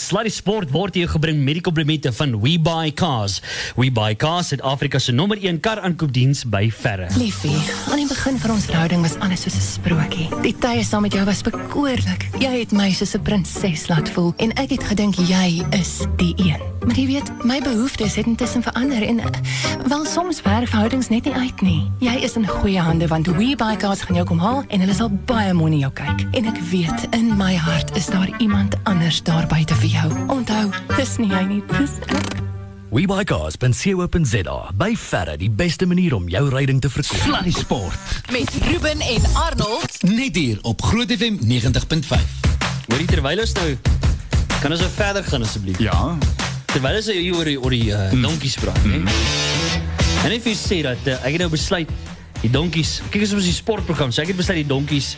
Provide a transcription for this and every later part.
Sluddy Sport word jou gebring met die komplimente van We Buy Cars. We Buy Cars, Suid-Afrika se nommer 1 kar aankoopdiens by verre. Liefie, aan die begin van ons verhouding was alles soos 'n sprokie. Die tye saam met jou was bekoorlik. Jy het my soos 'n prinses laat voel en ek het gedink jy is die een. Maar jy weet, my behoeftes het intussen verander en eh, wel soms werk verhoudings net nie uit nie. Jy is in goeie hande want We Buy Cars gaan jou kom haal en hulle sal baie mooi na jou kyk. En ek weet in my hart is daar iemand anders daar buite vir jou. Onthou, dis nie jy nie, dis ek. WeBuyCars.co.za by verre die beste manier om jou ryding te verkoop. Sluddy Sport. Met Ruben en Arnold. Net hier op Groot FM 90.5. Hoorie terwyl ons nou kan ons nou verder gaan asseblief. Ja. Terwyl ons hier oor die oor die uh, donkies praat, hè. En if jy sê dat uh, ek het nou besluit die donkies, kyk as ons die so ek het besluit die donkies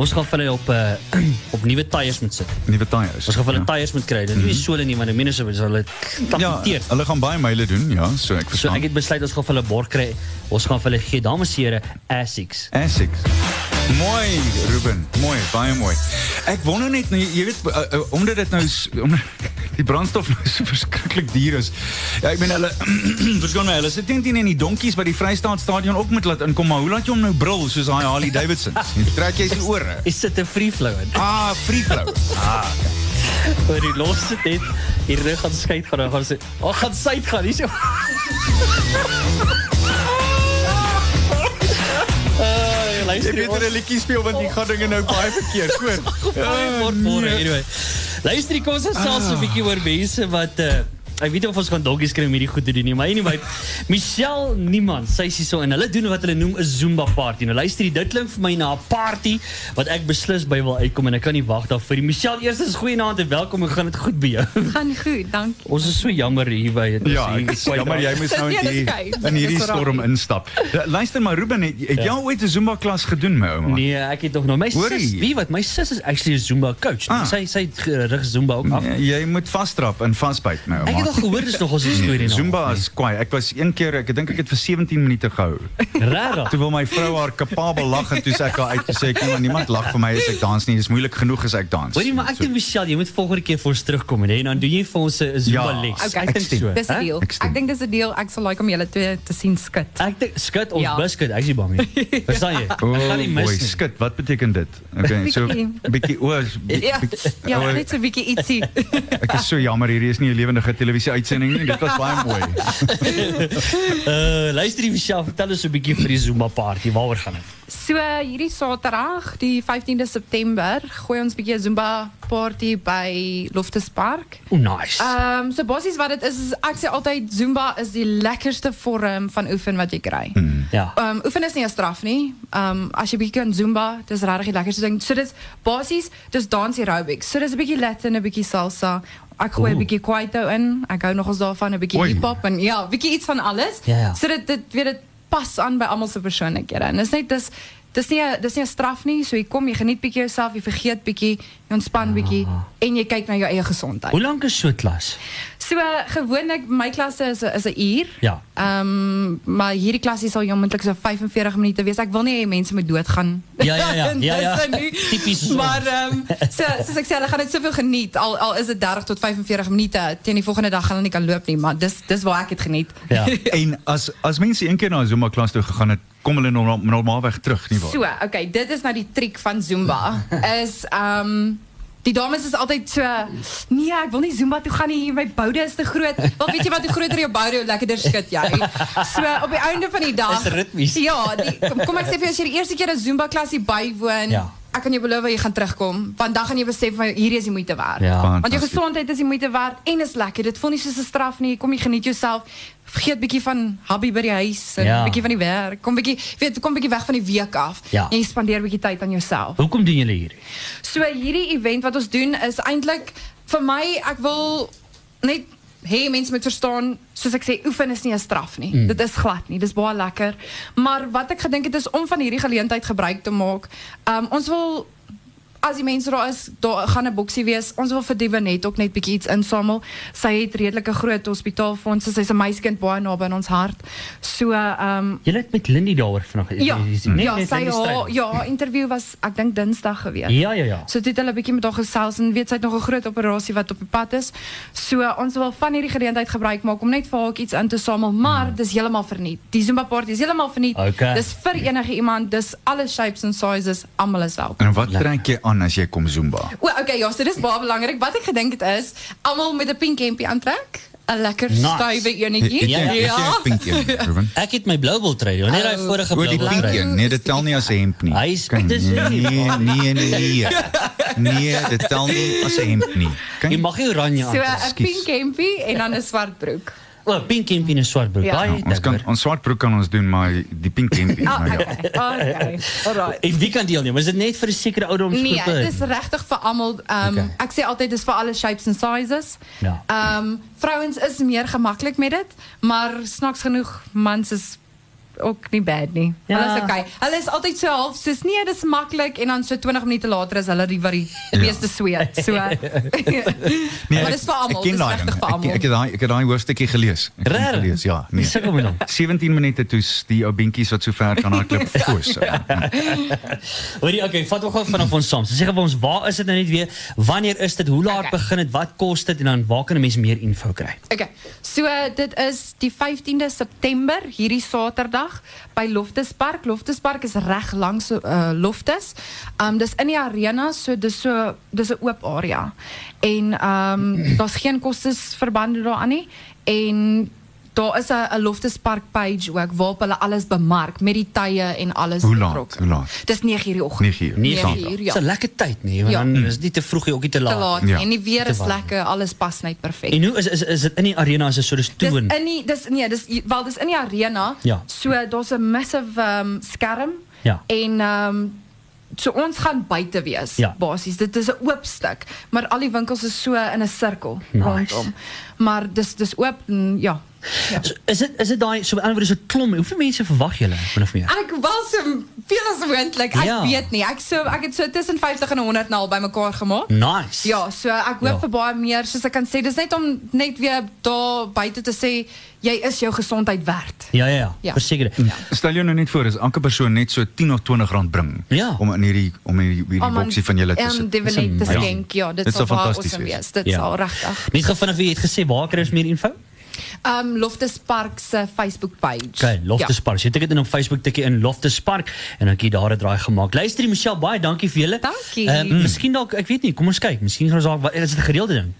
ons gaan vir hulle op uh, op nuwe tyres moet sit. Nuwe tyres. Ons gaan hulle ja. tyres moet kry. Is nie sole nie, want die mense sal hulle Ja, tapeteer. hulle gaan baie myle doen, ja, so ek So verstaan. ek het besluit ons gaan hulle borg kry. Ons gaan hulle gee dames en here Asics. Essex. Mooi, Ruben. Mooi, baie mooi. Ek wonder net, nou, jy weet, uh, uh, omdat dit nou omdat die brandstof nou so verskriklik duur is. Ja, ek meen hulle verskoon my, hulle sit teen teen in die donkies by die Vrystaat stadion ook moet laat inkom, maar hoe laat jy hom nou brul soos daai Harley Davidson? Trek jy sy ore. Is dit 'n free flow in? Ah, free flow. Ah, Oor die laaste tyd hier reg gaan skei gaan gaan sê, "Ag, gaan suid gaan hier so." Luister, weet ons- er 'n liedjie speel want die gaan dinge nou baie verkeerd, hoor. Baie kort môre anyway. Luister, kom ons gesels 'n bietjie oor mense wat uh Ek weet nie of ons gaan donkies kry om hierdie goed te doen nie, maar anyway, Michelle Niemand, sy is hier so en hulle doen wat hulle noem 'n Zumba party. Nou luister, jy, dit klink vir my na 'n party wat ek beslis by wil uitkom en ek kan nie wag daarvoor. nie. Michelle, eers is goeienaand en welkom. Hoe gaan dit goed by jou? Gaan goed, dankie. Ons is so jammer hier by dit. Ja, ek is jammer jy moes nou Ja, in dis hierdie, in storm instap. Ja, Luister maar Ruben, het, het jy al ooit 'n Zumba klas gedoen my ouma? Nee, ek het nog nog my Hoorie. sis, wie wat my sis is actually 'n Zumba coach. Ah. Sy sy gerig Zumba ook af. Nee, jy moet vasdrap en vasbyt my ouma. Al gehoor dis nog ons storie nou. Zumba is kwaai. Ek was een keer, ek dink ek het vir 17 minute gehou. Regtig. Toe wil my vrou haar kapabel lag en toe sê ek haar uit toe sê ek nee, maar niemand lag vir my as ek dans nie. Dis moeilik genoeg as ek dans. Hoorie, maar ek dink Michelle, jy moet volgende keer vir ons terugkom en dan doen jy vir ons 'n Zumba Ja, les. Okay, ek dink so. Dis 'n deal. Ek dink dis 'n deal. Ek sal like om julle twee te sien skit. Ek dink skit ons Ja. biscuit, ek is bang nie. Verstaan jy? Ek gaan nie mis boy, nie. skit, wat beteken dit? Okay, so. 'n bietjie o, is bi- Ja, ja, net so 'n bietjie ietsie. ek is so jammer hierdie is nie 'n lewendige televisie uitsending nie. Dit was baie mooi. Uh luister Michelle, vertel ons 'n bietjie vir die Zumba party. Waaroor gaan dit? So hierdie Saterdag, die 15de September, gooi ons 'n bietjie Zumba party by Loftus Park. O, nice. Ehm um, so basies wat dit is, is ek sê altyd Zumba is die lekkerste vorm van oefen wat jy kry. ja. Ehm um, oefen is nie 'n straf nie. Ehm um, as jy bietjie kan Zumba, dis regtig die lekkerste ding. So dis basies dis dans aerobics. So dis 'n bietjie Latin, 'n bietjie salsa. Ek gooi 'n Oeh. bietjie kwaito in. Ek hou nogals daarvan 'n bietjie Oei. hip-hop en ja, bietjie iets van alles. Ja. So dit weet dit pas aan by almal se persoonlikhede. En dis net dis dis nie dis nie 'n straf nie. So jy kom, jy geniet bietjie jouself, jy vergeet bietjie, jy ontspan bietjie en jy kyk na jou eie gesondheid. Hoe lank is so 'n klas? So gewoonlik my klasse is is 'n uur. Ja. Ehm maar hierdie klasse sal jy onmiddellik so 45 minute wees. Ek wil nie hê mense moet doodgaan. Ja, ja, ja. Ja, ja. So. Maar ehm so soos ek sê, hulle gaan dit soveel geniet al al is dit 30 tot 45 minute. Teen die volgende dag gaan hulle nie kan loop nie, maar dis dis waar ek dit geniet. Ja. En as as mense een keer na 'n klas toe gegaan het, kom hulle normaal, normaalweg terug, nie waar? So, okay, dit is nou die triek van Zumba. Is ehm die dames is altyd so nee, ek wil nie Zumba toe gaan nie, my boude is te groot. Wel weet jy wat, hoe groter jou boude, hoe lekkerder skit jy. So op die einde van die dag. Is ritmies. Ja, die, kom, kom ek sê vir jou as jy die eerste keer 'n Zumba klasie bywoon, Ja. Ek kan jou beloof jy gaan terugkom, want dan gaan jy besef van hierdie is die moeite. Ja. Want jou Fantasties. gesondheid is die moeite werd en is lekker. Dit voel nie soos 'n straf nie. Kom jy geniet jouself. Vergeet bietjie van hobby by die huis en Ja. bietjie van die werk. Kom bietjie, weet, kom bietjie weg van die week af. Ja. En jy spandeer bietjie tyd aan jouself. Hoekom doen julle hierdie? So hierdie event wat ons doen is eintlik vir my ek wil net hê mense moet verstaan soos ek sê oefen is nie 'n straf nie. Mm. Dit is glad nie. Dis baie lekker. Maar wat ek gedink het is om van hierdie geleentheid gebruik te maak. Um ons wil as die mense daar is, daar gaan 'n boksie wees. Ons wil vir die net ook net bietjie iets insamel. Sy het redelike groot hospitaalfondse. Sy's 'n meisiekind baie naby aan ons hart. So ehm um, Jy het met Lindy daaroor vanoggend. ja, net- ja, net sy haar ja, interview was ek dink Dinsdag gewees. Ja, ja, ja. So dit het hulle 'n bietjie met haar gesels en weet sy het nog 'n groot operasie wat op die pad is. So ons wil van hierdie geleentheid gebruik maak om net vir haar ook iets in te samel, maar dis heeltemal verniet. Die Zumba party is heeltemal verniet. Okay. Dis vir enige iemand, dis alle shapes en sizes, almal is welkom. En wat trek jy aan as jy kom Zumba? O, okay, ja, so dis baie belangrik. Wat ek gedink het is almal met 'n pink hempie aantrek, 'n lekker Nice. stywe Het enetjie. jy Ja, het jy 'n pink een? Ek het my blou wil trui, nee, daai vorige Oor die blou pink trui. een. Nee, dit tel nie as 'n hemp nie. Hy is- is nee, nie nee, nee, nee. Nee, dit tel nie as 'n hemp nie. Jy Kyk. mag nie oranje So aan. 'n Ekskuus. pink hempie en dan 'n swart broek. O, oh, pink hempie en 'n swart broek. Ja. Ja, ons kan ons kan ons doen, maar die pink Ah, nou ja. okay. Alright. En wie kan deelneem? Is dit net vir 'n sekere Nee, ouderdomsgroepe? dit is regtig vir almal. Ehm Okay. ek sê altyd dis vir alle shapes en sizes. Ja. Ehm vrouens is meer gemaklik met dit, maar snaaks genoeg mans is ook nie bad nie. Ja. Hulle is okay. Hulle is altyd so half soos nee, dis maklik en dan so 20 minute later is hulle die wat die meeste sweet. So Nee, Maar dis vir almal, dis regtig vir almal. Ek het daai ek het daai hoofstukkie gelees. Ek het gelees, ja. Nee. Sukkel met hom. 17 minute toes die ou beentjies wat so ver kan hardloop foos. Hoorie, okay, vat ons gou vanaf ons saam. So sê vir ons, waar is dit nou net weer? Wanneer is dit? Hoe laat Okay. begin dit? Wat kos dit en dan waar kan 'n mens meer info kry? Okay. So dit is die 15de September hierdie Saterdag by Loftus Park. Loftus Park is reg langs uh. Um dis in die arena, so dis so dis 'n oop area. En um daar's geen kostes verbande daaraan nie en daar is 'n 'n Loftus Park page ook waarop hulle alles bemark met die tye en alles Hoe laat? Hoe laat? Dis 9:00 die oggend. 9 uur. 9 Negen uur. uur, ja. Dis 'n lekker tyd, nee, want Ja. dan is dit nie te vroeg nie, ook nie te Te laat. laat. Ja. En die weer is lekker, alles pas net perfek. En hoe is is is dit in die arena is 'n soort Dis toon? in die dis nee, dis wel dis in die arena. Ja. So daar's 'n massive um, skerm Ja. en um, so ons gaan buite wees Ja. basies. Dit is 'n oop stuk, maar al die winkels is so in 'n sirkel Nice. rondom. Maar dis dis oop en ja. So, is dit is dit daai so ander woorde so klomp. Hoeveel mense verwag julle min of meer? Ek was so veel as moontlik. Ek Ja. weet nie. Ek so ek het so tussen 50 en 100 nou al bymekaar gemaak. Nice. Ja, so ek hoop Ja. vir baie meer soos ek kan sê. Dis net om net weer daar buite te sê jy is jou gesondheid werd. Ja, ja, ja. Ja. Verseker. Stel jou nou net voor as elke persoon net so 10 of 20 rand bring Ja. om in hierdie om in hierdie, hierdie Om boksie van julle te En sit. dit Dis net te skenk. Ja, dit Dit sal fantasties awesome wees. Dit Ja. sal regtig. Net gevind wie het gesê waar kry ons meer info? Um Loftus Park se Facebook page. Okay, Loftus Ja. Park. Jy tik dit in op Facebook tikkie in Loftus Park en dan kyk daar 'n draai gemaak. Luister, Michelle, baie dankie vir julle. Dankie. Ehm miskien dalk, ek weet nie, kom ons kyk. Miskien gaan ons dalk wat is dit 'n gereelde ding?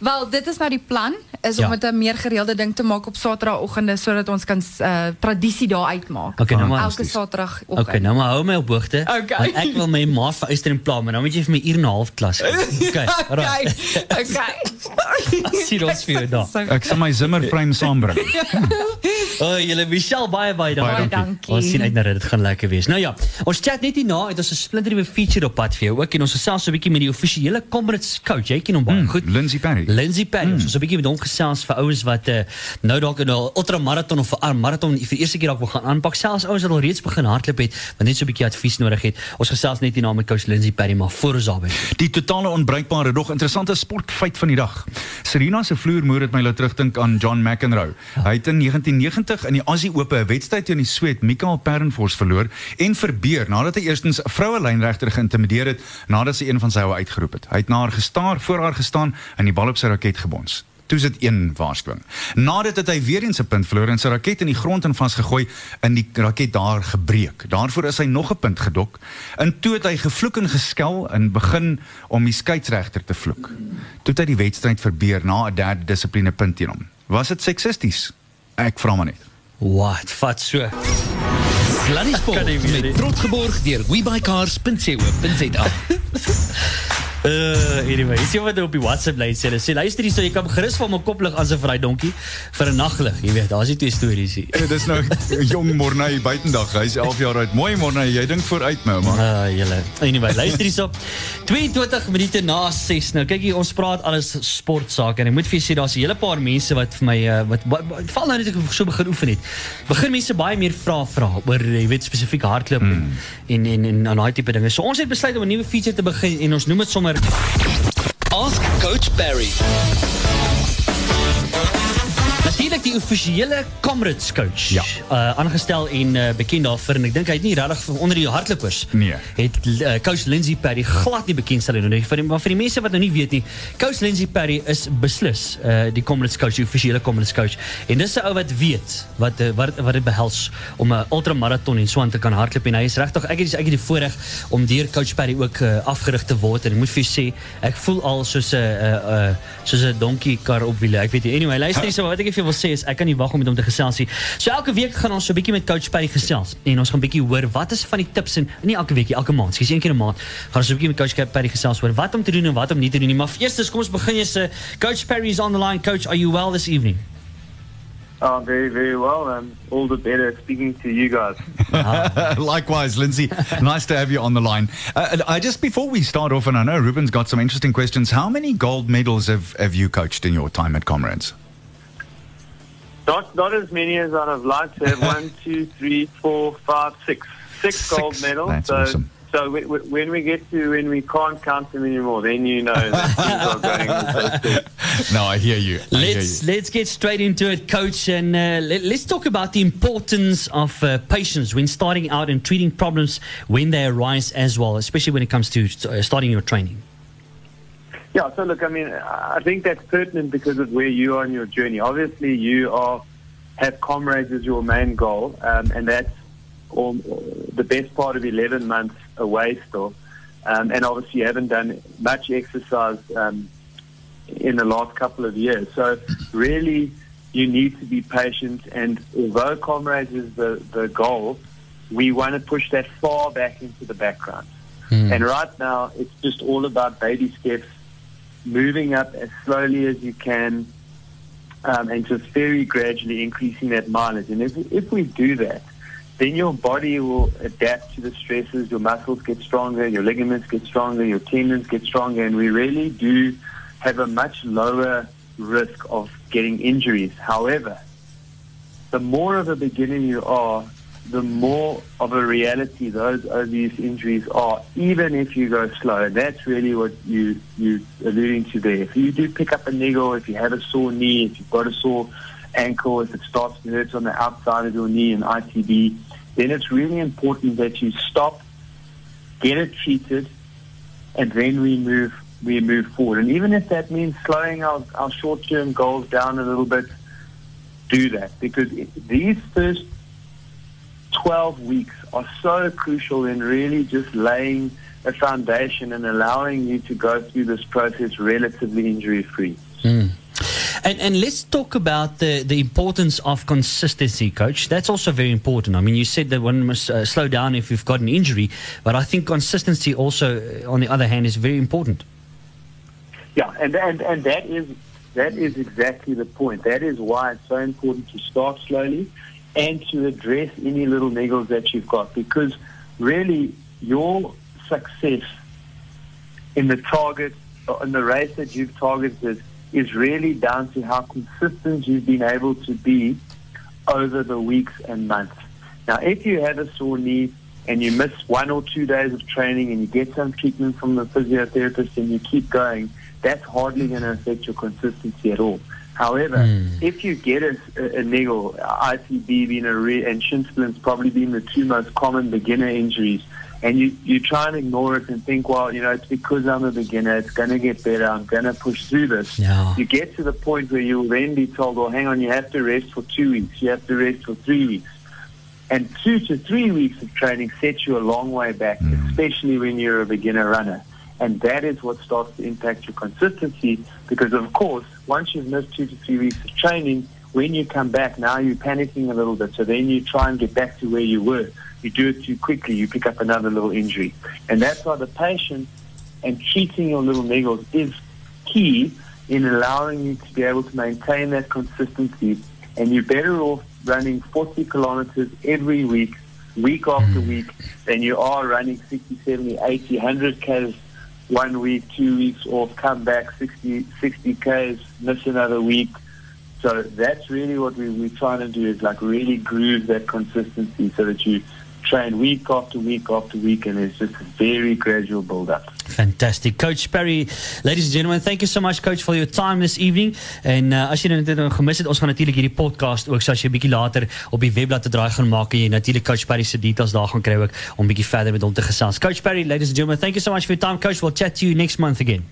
Wel, dit is nou die plan is Ja. om dit 'n meer gereelde ding te maak op Saterdagoggende sodat ons kan uh, tradisie daar uitmaak. Okay, nou maar. Elke Saterdagoggend. Okay, nou maar hou my op hoogte. Okay. Want ek wil my maat van Eyster en Pla, maar dan moet jy vir my uur en 'n half klas. Okay. Okay. Right. Okay. Sien ons vir jou daar. Ek sal my Zimmer frame saambring. O, oh, julle Michelle baie baie dankie. Baie dankie. Ons sien uit na dit, dit gaan lekker wees. Nou ja, ons chat net hierna het ons 'n splinternuwe feature op pad vir jou ook en ons gesels so 'n bietjie met die offisiële Comrades coach. Jy ken hom baie goed. Lindsay Perry. Lindsay Perry. Mm. Ons so 'n bietjie met hom gesels vir ouens wat uh, nou dalk 'n ultramaraton of 'n maraton vir die eerste keer dalk wil gaan aanpak. Selfs ouens wat al reeds begin hardloop het, wat net so 'n bietjie advies nodig het. Ons gesels net hierna met coach Lindsay Perry, maar voor ons daarby. Die totale onbruikbare dog interessante sportfeit van die dag. Serena se vloermoer het my laat terugdink aan John McEnroe. Hy het in 1990 in die Aussie Ope 'n wedstryd teen die Sweed Michael Perrenfors verloor en verbeur nadat hy eerstens 'n vroue lynregter geïntimideer het nadat sy een van sy houe uitgeroep het. Hy het na haar gestaar voor haar gestaan en die bal op sy raket gebons. Toe is dit een waarskuwing. Nadat het hy weer eens 'n punt verloor en sy raket in die grond en vasgegooi en die raket daar gebreek. Daarvoor is hy nog 'n punt gedok. En toe het hy gevloek en geskel en begin om die skeieregter te vloek. Toe het hy die wedstryd verbeur na 'n derde dissipline punt teen hom. Was dit seksisties? Ek vra maar net. Wat? Vat so. Sluddy Sport met trots geborg deur webycars.co.za. Uh, anyway, sien wat op die WhatsApp lyn sê. Sê luister hierso, jy kan gerus van my koplig aan se daai donkie vir 'n naglig. Jy weet, daar's die twee stories hier. En dit is nou jong Morney buitendag. Hy's 11 jaar oud. Mooi Morney, jy dink vooruit my ouma. Ah, julle. Anyway, luister hierso. 22 minute na 6. Nou kyk hier, ons praat alles sport sake en ek moet vir julle sê daar's 'n hele paar mense wat vir my uh, wat, wat, wat val nou net ek so begin oefen het. Begin mense baie meer vra vra oor jy weet spesifiek hardloop mm. en en en en daai tipe dinge. So ons het besluit om 'n nuwe feature te begin en ons noem dit sommer Ask Coach Barry. Natuurlik die offisiële Comrades coach. Ja. Uh aangestel en uh, bekend daarvoor en ek dink hy het nie regtig onder die hardlopers. Nee. Het uh, coach Lindsay Perry glad nie bekend stel nie. Vir die, maar vir die mense wat nou nie weet nie, coach Lindsay Perry is beslis uh die Comrades coach, die offisiële Comrades coach. En dis 'n ou wat weet wat wat wat dit behels om 'n ultramaraton en so aan te kan hardloop en hy is regtig ek het ek het die voorreg om deur coach Perry ook uh, afgerig te word en ek moet vir jou sê, ek voel al soos 'n uh, uh, soos 'n donkie kar op wiele. Ek weet nie. Anyway, luister hier so wat ek vir jou wil is ek kan nie wag om met hom te gesels nie. So elke week gaan ons so 'n bietjie met coach Perry gesels en ons gaan 'n bietjie hoor wat is van die tips en nie elke week nie, elke maand, skies een keer 'n maand gaan ons so 'n bietjie met coach Perry gesels oor wat om te doen en wat om nie te doen nie. Maar eers kom ons begin jy se coach Perry is on the line. Coach, are you well this evening? Oh, very, very well. Um, all the better speaking to you guys. Likewise, Lindsay. nice to have you on the line. Uh, I just before we start off, and I know Ruben's got some interesting questions. How many gold medals have, have you coached in your time at Comrades? Not, not as many as I'd have liked to have. One, two, three, four, five, six. Six gold medals. That's so, awesome. So we, we, when we get to when we can't count them anymore, then you know that things are going so. No, I hear you. I Let's you. let's get straight into it, coach, and uh, let, us talk about the importance of uh, patience when starting out and treating problems when they arise as well, especially when it comes to uh, starting your training. Yeah, so look, I mean, I think that's pertinent because of where you are in your journey. Obviously, you are have comrades as your main goal, um, and that's all, the best part of 11 months away still. Um, and obviously, you haven't done much exercise um, in the last couple of years. So, really, you need to be patient. And although comrades is the, the goal, we want to push that far back into the background. And right now, it's just all about baby steps, moving up as slowly as you can, um, and just very gradually increasing that mileage. And if, if we do that, then your body will adapt to the stresses. Your muscles get stronger, your ligaments get stronger, your tendons get stronger, and we really do have a much lower risk of getting injuries. However, the more of a beginner you are, the more of a reality those overuse injuries are, even if you go slow. And that's really what you you're alluding to there. If you do pick up a niggle, if you have a sore knee, if you've got a sore ankle, if it starts to hurt on the outside of your knee, an ITB, then it's really important that you stop, get it treated, and then we move we move forward. And even if that means slowing our, our short term goals down a little bit, do that because these first 12 weeks are so crucial in really just laying a foundation and allowing you to go through this process relatively injury free. And, and let's talk about the, the importance of consistency, coach. That's also very important. I mean, you said that one must uh, slow down if you've got an injury, but I think consistency also, uh, on the other hand, is very important. Yeah, and, and, and that is that is exactly the point. That is why it's so important to start slowly and to address any little niggles that you've got because really your success in the target in the race that you've targeted is really down to how consistent you've been able to be over the weeks and months. Now, if you have a sore knee and you miss one or two days of training and you get some treatment from the physiotherapist and you keep going, that's hardly going to affect your consistency at all. However, hmm. if you get a, a, a niggle, ITB being a re- and shin splints probably being the two most common beginner injuries, and you, you try and ignore it and think, well, you know, it's because I'm a beginner, it's going to get better, I'm going to push through this. Yeah. You get to the point where you'll then be told, well, hang on, you have to rest for two weeks, you have to rest for three weeks. And two to three weeks of training sets you a long way back, hmm. especially when you're a beginner runner. And that is what starts to impact your consistency because, of course, once you've missed two to three weeks of training, when you come back, now you're panicking a little bit. So then you try and get back to where you were. You do it too quickly, you pick up another little injury. And that's why the patient and treating your little niggles is key in allowing you to be able to maintain that consistency. And you're better off running 40 kilometers every week, week after mm. week, than you are running 60, 70, 80, 100 Ks one week, two weeks off, come back 60, 60 Ks, miss another week. So that's really what we, we're trying to do is like really groove that consistency so that you train week after week after week and it's just a very gradual build up. Fantastic. Coach Perry, ladies and gentlemen, thank you so much coach for your time this evening. En uh, as jy dit nou gemis het, ons gaan natuurlik hierdie podcast ook so as jy 'n bietjie later op die webblad te draai gaan maak en jy natuurlik coach Perry se details daar gaan kry ook om bietjie verder met hom te gesels. Coach Perry, ladies and gentlemen, thank you so much for your time coach. We'll chat to you next month again.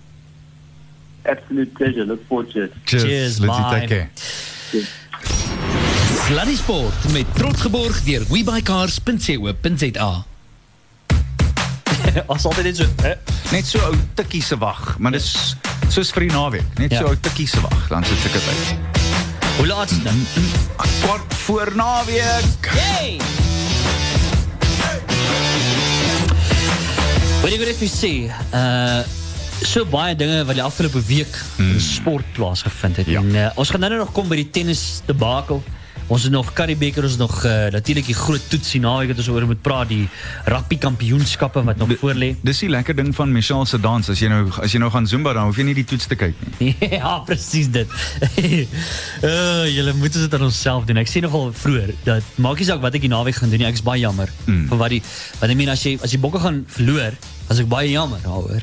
Absolute pleasure. Look forward to it. Cheers. Cheers, Let's bye. take care. Sluddy Sport met trots geborg deur webycars.co.za. As altyd net so, hè? Net so ou tikkie se wag, maar dis soos vir die naweek, net Ja. so ou tikkie se wag, dan sit ek dit. Hoe laat is dit? nou? Kwart voor naweek. Hey! Wat ek wil net vir sê, uh so baie dinge wat die afgelope week in sport plaasgevind het. Ja. En uh, ons gaan nou nog kom by die tennis debakel. Ons het nog Currie Beeker, ons nog uh, natuurlik die groot toets die naweek wat ons oor moet praat, die rugby kampioenskappe wat nog voor lê. Dis die lekker ding van Michelle se dans. As jy nou as jy nou gaan Zumba dan hoef jy nie die toets te kyk nie. ja, presies dit. uh, julle moet dit aan onsself doen. Ek sê nogal vroeër dat maak nie saak wat ek die naweek gaan doen nie. Ek's baie jammer mm. vir wat die wat ek meen as jy as jy bokke gaan verloor, as ek baie jammer daaroor.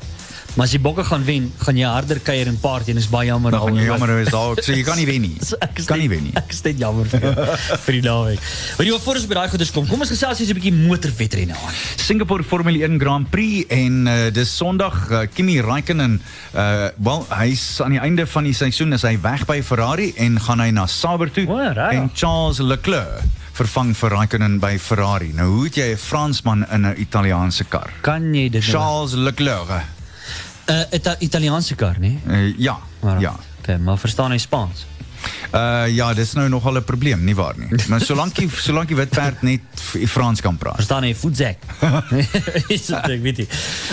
Maar as jy bokke gaan wen, gaan jy harder kuier en party en is baie jammer daaroor. jammer is daar ook. So jy kan nie wen nie. So ek is Kan nie wen nie. Ek is net jammer vir, jou, vir die naweek. Maar jy voor ons by daai goeders kom. Kom ons gesels eens 'n bietjie motorwedrenne aan. Singapore Formule 1 Grand Prix en uh, dis Sondag uh, Kimi Räikkönen uh wel hy's aan die einde van die seisoen is hy weg by Ferrari en gaan hy na Sauber toe O, rarig. en Charles Leclerc vervang vir Räikkönen by Ferrari. Nou hoe het jy 'n Fransman in 'n Italiaanse kar? Kan jy dit nou? Charles Leclerc. Uh, Ita Italiaanse kar, nee? Uh, ja, Maar- ja. Okay, maar verstaan hy Spaans? Uh ja, dis nou nogal 'n probleem, nie waar nie. Maar solank jy wit perd net f- Frans kan praat. Verstaan hy voetzak? Is dit ek weet nie.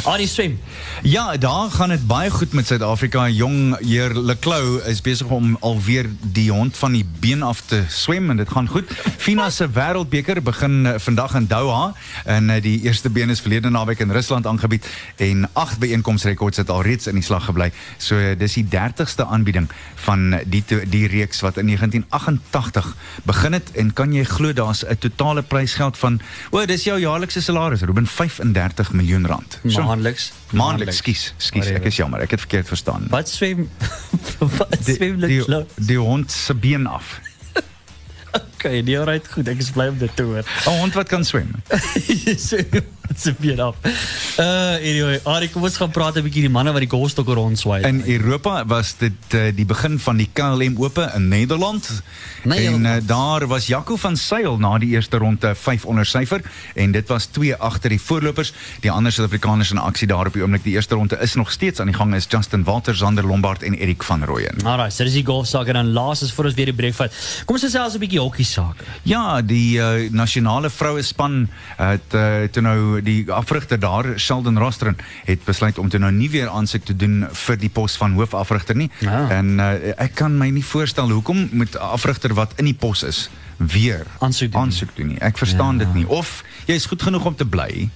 Ah, die swem. Ja, daar gaan dit baie goed met Suid-Afrika. Jong heer Leclou is besig om alweer die hond van die been af te swem en dit gaan goed. Fina se wêreldbeker begin eh, vandag in Doha en eh, die eerste been is verlede naweek in Rusland aangebied en agt byeenkomsrekords het alreeds in die slag gebly. So dis die 30ste aanbieding van die die reeks wat in 1988 begin het en kan jy glo daar's 'n totale prysgeld van o, dis jou jaarlikse salaris, Ruben 35 miljoen rand. So-. Maandeliks, skus, skus, ek is jammer, ek het verkeerd verstaan. Wat swem wat swem die, dit die, die hond se been af. Okay, die alright goed. Ek is bly om dit te hoor. 'n Hond wat kan swem. so se af. Uh anyway, Arie, kom ons gaan praat 'n bietjie die manne wat die golfstokke rondswaai. In Europa was dit uh, die begin van die KLM Ope in Nederland. Nederland. En uh, daar was Jaco van Sail na die eerste ronde 5 onder syfer en dit was 2 agter die voorlopers. Die ander Suid-Afrikaners in aksie daar op die oomblik. Die eerste ronde is nog steeds aan die gang is Justin Walter, Zander Lombard en Erik van Rooyen. Alright, so dis die golfsaak en dan laas is voor ons weer die breek vat. Kom ons gesels 'n bietjie hokkie Ja, die uh, nasionale vroue span het uh, toe nou die afrigter daar, Sheldon Rostron, het besluit om toe nou nie weer aansoek te doen vir die pos van hoofafrigter nie. Ja. En uh, ek kan my nie voorstel hoekom moet 'n afrigter wat in die pos is weer Aansoek doen. aansoek doen nie. Ek verstaan Ja. dit nie. Of jy's goed genoeg om te bly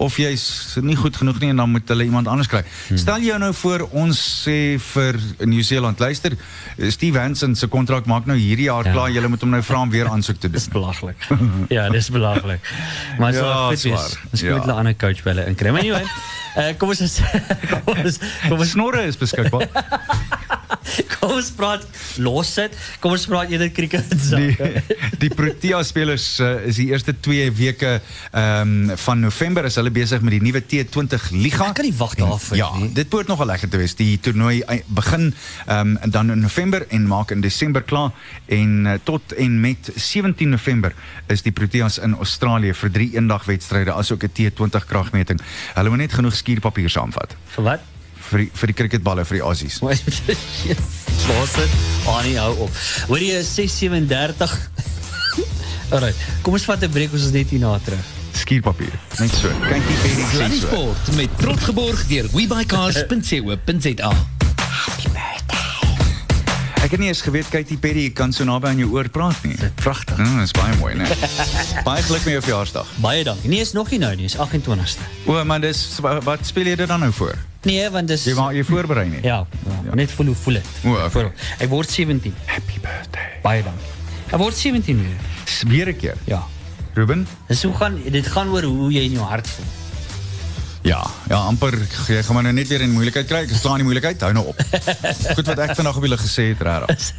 of jy's nie goed genoeg nie en dan moet hulle iemand anders kry. Hmm. Stel jou nou voor ons sê vir Nieu-Seeland luister, Steve Hansen se kontrak maak nou hierdie jaar Ja. klaar, jy moet hom nou vra om weer aansoek te Dis doen. belaglik. ja, dis belaglik. Maar so Ja, goed wees. Ons Ja. moet 'n ander coach belle inkry. Maar anyway, uh, kom ons kom ons kom ons Snorre is beskikbaar. Kom ons praat los sit. Kom ons praat eerder cricket Die sake. die Protea spelers uh, is die eerste 2 weke ehm um, van November is hulle besig met die nuwe T20 liga. Ek kan nie wag daarvoor Ja, nie. dit behoort nogal lekker te wees. Die toernooi ei- begin ehm um, dan in November en maak in Desember klaar en uh, tot en met 17 November is die Proteas in Australië vir drie eendagwedstryde asook 'n T20 kragmeting. Hulle moet net genoeg skuurpapier saamvat Vir wat? Vir die, vir die cricketballe vir die Aussies. Los dit. Ah nee, hou op. Hoor jy 637? Alright. Kom ons vat 'n breek ons is net hierna terug. skuurpapier. Net so. Perry sê Sluddy so. Sport met trots geborg deur webycars.co.za. Ek het nie eens geweet Katy Perry kan so naby aan jou oor praat nie. Dit pragtig. Ja, dis baie mooi, né? baie geluk met jou verjaarsdag. Baie dankie. Nee, is nog nie nou nie, is 28ste. O, maar dis wa- wat speel jy dit dan nou voor? Nee, want dis Jy maak jy voorberei nie. Ja, ja, net voel hoe voel dit. O, okay. Voor- Ek word 17. Happy birthday. Baie dankie. Ek word 17 weer. Weer 'n keer. Ja. Ruben? Dis hoe gaan dit gaan oor hoe jy in jou hart voel. Ja, ja, amper jy gaan maar nou net weer in moeilikheid kry. Ek slaan die moeilikheid, hou nou op. Goed wat ek vandag op julle gesê het, regtig.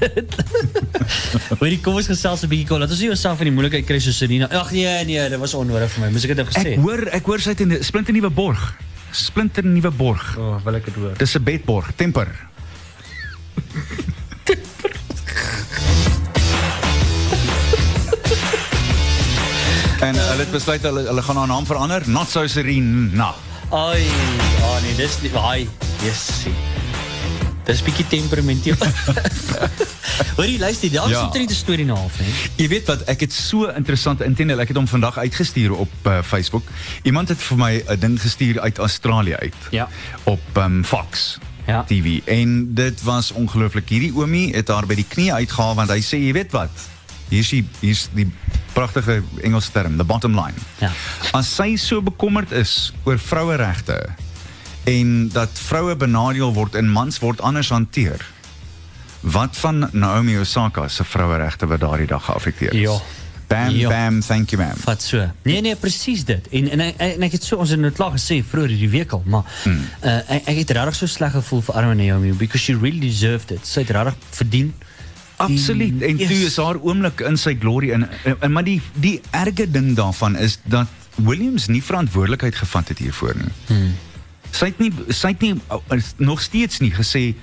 Hoorie, kom ons gesels 'n bietjie kom. Laat ons nie jouself in die moeilikheid kry soos Serena. Ag nee, nee, dit was onnodig vir my. Moes ek dit nou gesê Ek het? hoor ek hoor sy het 'n splinter nuwe borg. Splinter nuwe borg. O, oh, wil ek dit hoor. Dis 'n bedborg, temper. en hulle het besluit hulle hulle gaan haar naam verander, not so Serena. Ai, ah nee, dis nie ai, jessie. Dis bietjie temperamenteel. Hoorie, luister, daar is Ja. omtrent 'n storie na half. Jy weet wat, ek het so interessant intendeel, ek het hom vandag uitgestuur op uh, Facebook. Iemand het vir my 'n ding gestuur uit Australië uit. Ja. Op um, Fox. Ja. TV en dit was ongelooflik. Hierdie oomie het haar by die knie uitgehaal want hy sê jy weet wat? Hier's die hier's die pragtige Engelse term, the bottom line. Ja. As sy so bekommerd is oor vroueregte en dat vroue benadeel word en mans word anders hanteer. Wat van Naomi Osaka se vroueregte wat daardie dag geaffekteer is? Ja. Bam Ja. bam, thank you ma'am. Vat so. Nee nee, presies dit. En en ek, en ek het so ons het dit klaar gesê vroeër hierdie week al, maar Hmm. uh, ek, ek het regtig so sleg gevoel vir arme Naomi because she really deserved it. Sy het regtig verdien. Absoluut. En Yes. toe is haar oomblik in sy glorie in en, en maar die die erge ding daarvan is dat Williams nie verantwoordelikheid gevat het hiervoor nie. Hmm. Sy het nie sy het nie uh, nog steeds nie gesê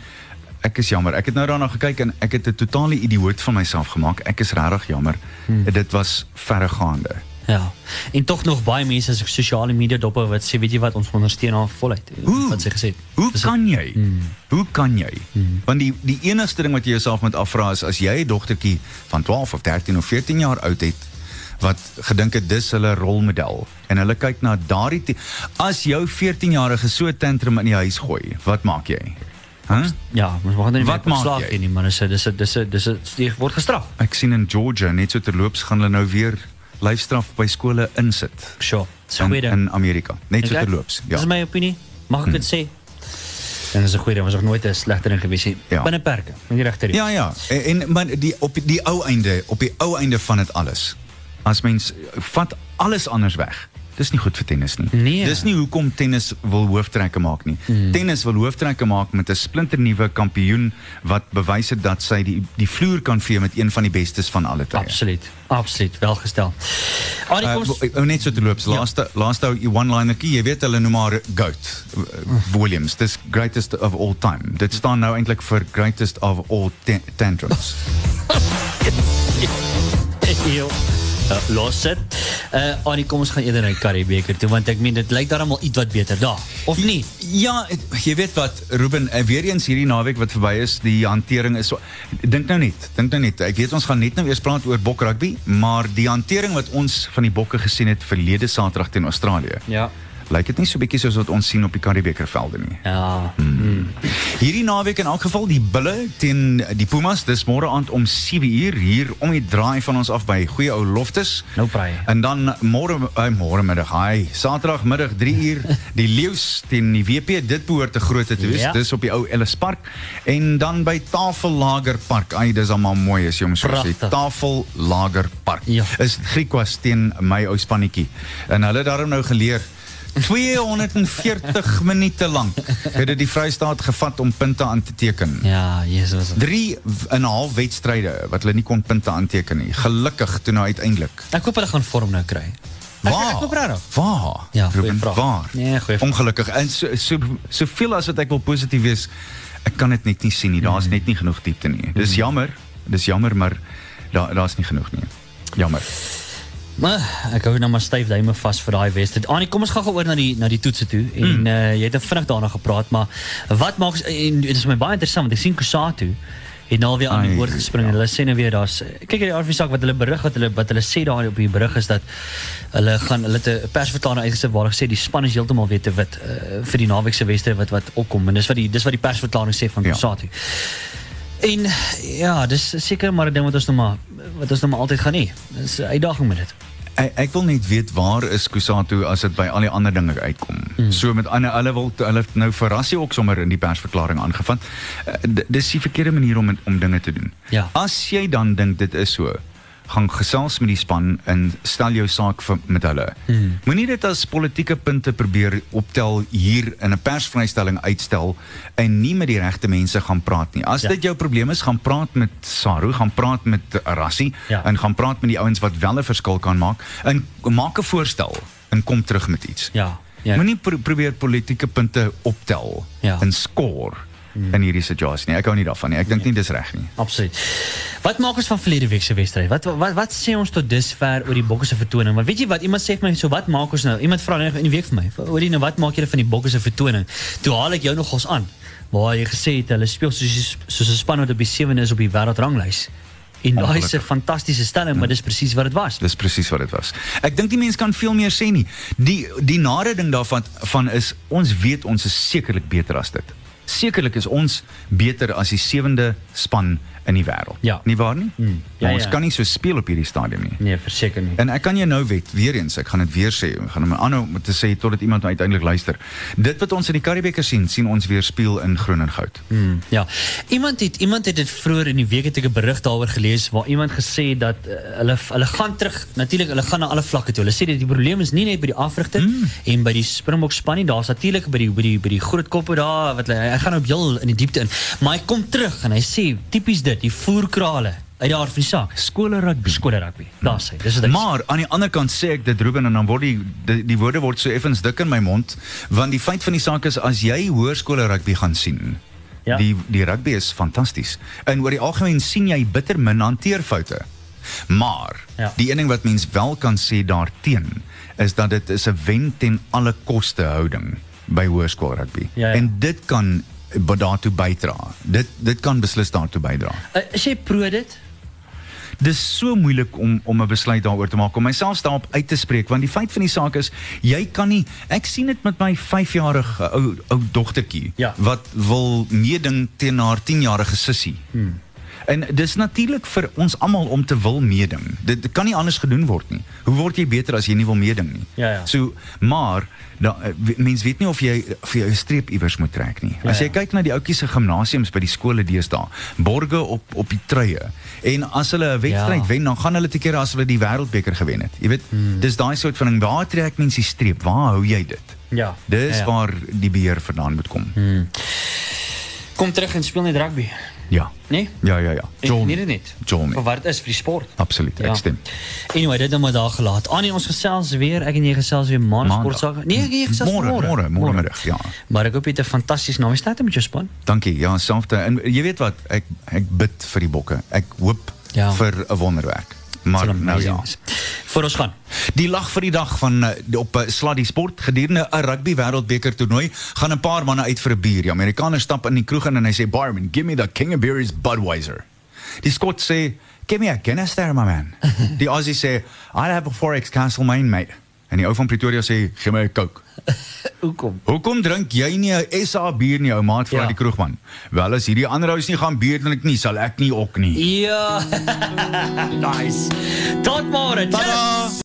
ek is jammer. Ek het nou daarna gekyk en ek het 'n totale idioot van myself gemaak. Ek is regtig jammer. Hmm. Dit was verregaande. Ja. En tog nog baie mense as ek sosiale media dop wat sê weet jy wat ons ondersteun haar voluit. Hoe? Wat sy gesê het. Hoe Dis- kan jy? Hoe kan jy? Want die die enigste ding wat jy jouself moet afvra is as jy 'n dogtertjie van 12 of 13 of 14 jaar oud het wat gedink het dis hulle rolmodel en hulle kyk na daardie as jou 14-jarige so 'n tantrum in die huis gooi, wat maak jy? Hæ? Ja, ons mag nou nie jy? gee nie, maar dis dis dis dis jy word gestraf. Ek sien in Georgia net so terloops gaan hulle nou weer lyfstraf by skole insit Sure. Dis 'n in, Amerika. Net so terloops. Dis my opinie. Mag ek dit sê? En dis 'n goeie ding, was nog nooit 'n slegte ding gewees nie. Ja. Binne perke, in die regte Ja ja, en, en maar die op die ou einde, op die ou einde van dit alles. As mens vat alles anders weg. Dis nie goed vir tennis nie. Nee. Dis nie hoekom tennis wil hooftrekke maak nie. Hmm. Tennis wil hooftrekke maak met 'n splinternuwe kampioen wat bewys het dat sy die die vloer kan vee met een van die bestes van alle tye. Absoluut. Absoluut, welgestel. Kom ons wo- net so te loops. Ja. Laaste laaste ou one-liner kie, jy weet hulle noem haar GOAT. Williams, dis greatest of all time. Dit staan nou eintlik vir greatest of all ta- tantrums. Heel. Uh, los dit. Uh Annie, kom ons gaan eerder na die Karibeker toe want ek meen dit lyk daarom iets wat beter daar. Of nie? Ja, het- jy weet wat Ruben, eh, weer eens hierdie naweek wat verby is, die hantering is so dink nou net, dink nou net. Ek weet ons gaan net nou eers praat oor bok rugby, maar die hantering wat ons van die bokke gesien het verlede Saterdag teen Australië. Ja. Lyk dit nie so bietjie soos wat ons sien op die Karibekervelde nie. Ja. Mm. Hierdie naweek in elk geval die Bulle teen die Pumas, dis môre aand om 7uur hier om die draai van ons af by goeie ou Loftus. Nou praai. En dan môre uh, môre middag, hy, Saterdagmiddag 3uur die Leeu's teen die WP. Dit behoort 'n groot te wees. Ja. Dis op die ou Ellis Park en dan by Tafellager Park. Ai, dis almal mooi as jy hom so sê. Tafellager Park. Ja. Is Griekwas teen my ou spannetjie. En hulle het daarom nou geleer 240 minute lank het dit die Vrystaat gevat om punte aan te teken. Ja, Jesus. 3 en 'n half wedstryde wat hulle nie kon punte aanteken nie. Gelukkig toe nou uiteindelik. Ek hoop hulle gaan vorm nou kry. Ek- Waar? Waar? Ja, Ruben, vraag. waar? Nee, goeie vraag. Ongelukkig. En so so soveel as wat ek wil positief wees, ek kan dit net nie sien nie. Daar's net nie genoeg diepte nie. Dis jammer. Dis jammer, maar daar daar's nie genoeg nie. Jammer. Maar ek hou nou maar styf duime vas vir daai West. Anie, kom ons gaan gou oor na die na die toetse toe en uh, jy het nou vinnig daarna gepraat, maar wat maak en dit is my baie interessant want ek sien Kusatu het nou weer aan die woord gespring en hulle sê nou weer daar's kyk hierdie RV saak wat hulle berig wat hulle wat hulle sê daar op die berig is dat hulle gaan hulle 'n persverklaring uitgesit waar hulle sê die span is heeltemal weer te wit uh, vir die naweek se wedstryd wat wat opkom en dis wat die dis wat die persverklaring sê van Ja. Kusatu. En ja, dis seker maar 'n ding wat ons nou maar wat ons nou maar altyd gaan hê. Dis 'n uitdaging met dit. Ek, ek wil net weet waar is Kusatu as dit by al die ander dinge uitkom. So met ander hulle wil hulle het nou verrassie ook sommer in die persverklaring aangevat. Uh, dis die verkeerde manier om het- om dinge te doen. Ja. As jy dan dink dit is so, gaan gesels met die span en stel jou saak vir, met hulle. Hmm. Moenie dit as politieke punte probeer optel hier in 'n persvrystelling uitstel en nie met die regte mense gaan praat nie. As Ja. dit jou probleem is, gaan praat met Saru, gaan praat met Rassie Ja. en gaan praat met die ouens wat wel 'n verskil kan maak en maak 'n voorstel en kom terug met iets. Ja. Ja. Moenie pro probeer politieke punte optel Ja. en skoor in hierdie situasie nie. Ek hou nie daarvan nie. Ek dink nie dis reg nie. Absoluut. Wat maak ons van verlede week se wedstryd? Wat, wat wat sê ons tot dusver oor die Bokke se vertoning? Want weet jy wat, iemand sê vir my, so wat maak ons nou? Iemand vra nou in die week vir my, hoor jy nou wat maak julle van die Bokke se vertoning? Toe haal ek jou nogals aan waar jy gesê het hulle speel soos soos 'n span wat op die 7de is op die wêreldranglys. En daai is 'n Ongelukkig. fantastiese stelling, maar dis presies wat dit was. Dis presies wat dit was. Ek dink die mens kan veel meer sê nie. Die die nare ding daarvan van is ons weet ons is sekerlik beter as dit. Sekerlik is ons beter as die sewende span in die wêreld. Ja. Nie waar nie? Mm. Maar Ja, ons ja. kan nie so speel op hierdie stadium nie. Nee, verseker nie. En ek kan jou nou weet, weer eens, ek gaan dit weer sê, ek gaan hom aanhou om te sê totdat iemand uiteindelik luister. Dit wat ons in die Karibeker sien, sien ons weer speel in groen en goud. Hmm, ja. Iemand het iemand het dit vroeër in die week het ek 'n berig daaroor gelees waar iemand gesê het dat uh, hulle hulle gaan terug natuurlik hulle gaan na alle vlakke toe. Hulle sê dat die probleem is nie net by die afrigter mm. en by die Springbok span nie. Daar's natuurlik by die by die by die groot koppe daar wat hy, hy gaan op heel in die diepte in. Maar hy kom terug en hy sê tipies dit, die voerkrale uit daar van die saak. Skole rugby. Skole rugby. Daar sê. Dis wat ek Maar aan die ander kant sê ek dit Ruben en dan word die die, die woorde word so effens dik in my mond want die feit van die saak is as jy hoërskole rugby gaan sien Ja. die die rugby is fantasties. En oor die algemeen sien jy bitter min hanteerfoute. Maar Ja. die een ding wat mens wel kan sê daarteen is dat dit is 'n wen ten alle koste houding by hoërskool rugby. Ja, ja. En dit kan daartoe bydra. Dit dit kan beslis daartoe bydra. uh, is jy pro dit? Dis so moeilik om om 'n besluit daaroor te maak om myself daarop uit te spreek want die feit van die saak is jy kan nie ek sien dit met my 5-jarige ou ou dogtertjie Ja. wat wil meeding teen haar 10-jarige sussie. Hmm. En dis natuurlik vir ons almal om te wil meeding. Dit, dit kan nie anders gedoen word nie. Hoe word jy beter as jy nie wil meeding nie? Ja, ja. So, maar da, mens weet nie of jy jy 'n streep iewers moet trek nie. As jy kyk na die ouetjies se gimnasiums by die skole deesdae, borge op op die truie. En as hulle 'n wedstryd Ja. wen, dan gaan hulle te kere as hulle die wêreldbeker gewen het. Jy weet, Hmm. dis daai soort van ding. Waar trek mens die streep? Waar hou jy dit? Ja. Dis ja, ja. waar die beheer vandaan moet kom. Kom terug en speel net rugby. Ja. Nee? Ja, ja, ja. Joel dit net. Joel nie. Vir wat is vir die sport. Absoluut. Ek stem. Anyway, dit het maar daar gelaat. Annie, ons gesels weer. Ek en jy gesels weer maandag Maandag. sportsake. Nee, ek en jy gesels Môre, môre. môre, môre middag, ja. Maar ek hoop jy het 'n fantastiese naweek staat met jou span. Dankie. Ja, selfde. En jy weet wat, ek ek bid vir die bokke. Ek hoop Ja. vir 'n wonderwerk. Maar nou ja. Voor ons gaan. Die lag vir die dag van eh, op uh, Sladdy Sport gedurende 'n rugby wêreldbeker toernooi gaan 'n paar manne uit vir 'n bier. Die Amerikaner stap in die kroeg in en hy sê barman, "Give me the King of Beers Budweiser." Die Skot sê, "Give me a Guinness there, my man." die Aussie sê, "I'll have a Forex Castle Mine, mate." En die ou van Pretoria sê, "Gee my 'n Coke." Hoekom? Hoekom drink jy nie 'n SA bier nie, ou maat, vra Ja. die kroegman? Wel, as hierdie ander ouens nie gaan bier drink nie, sal ek nie ook nie. Ja. nice. Tot môre. Tjus.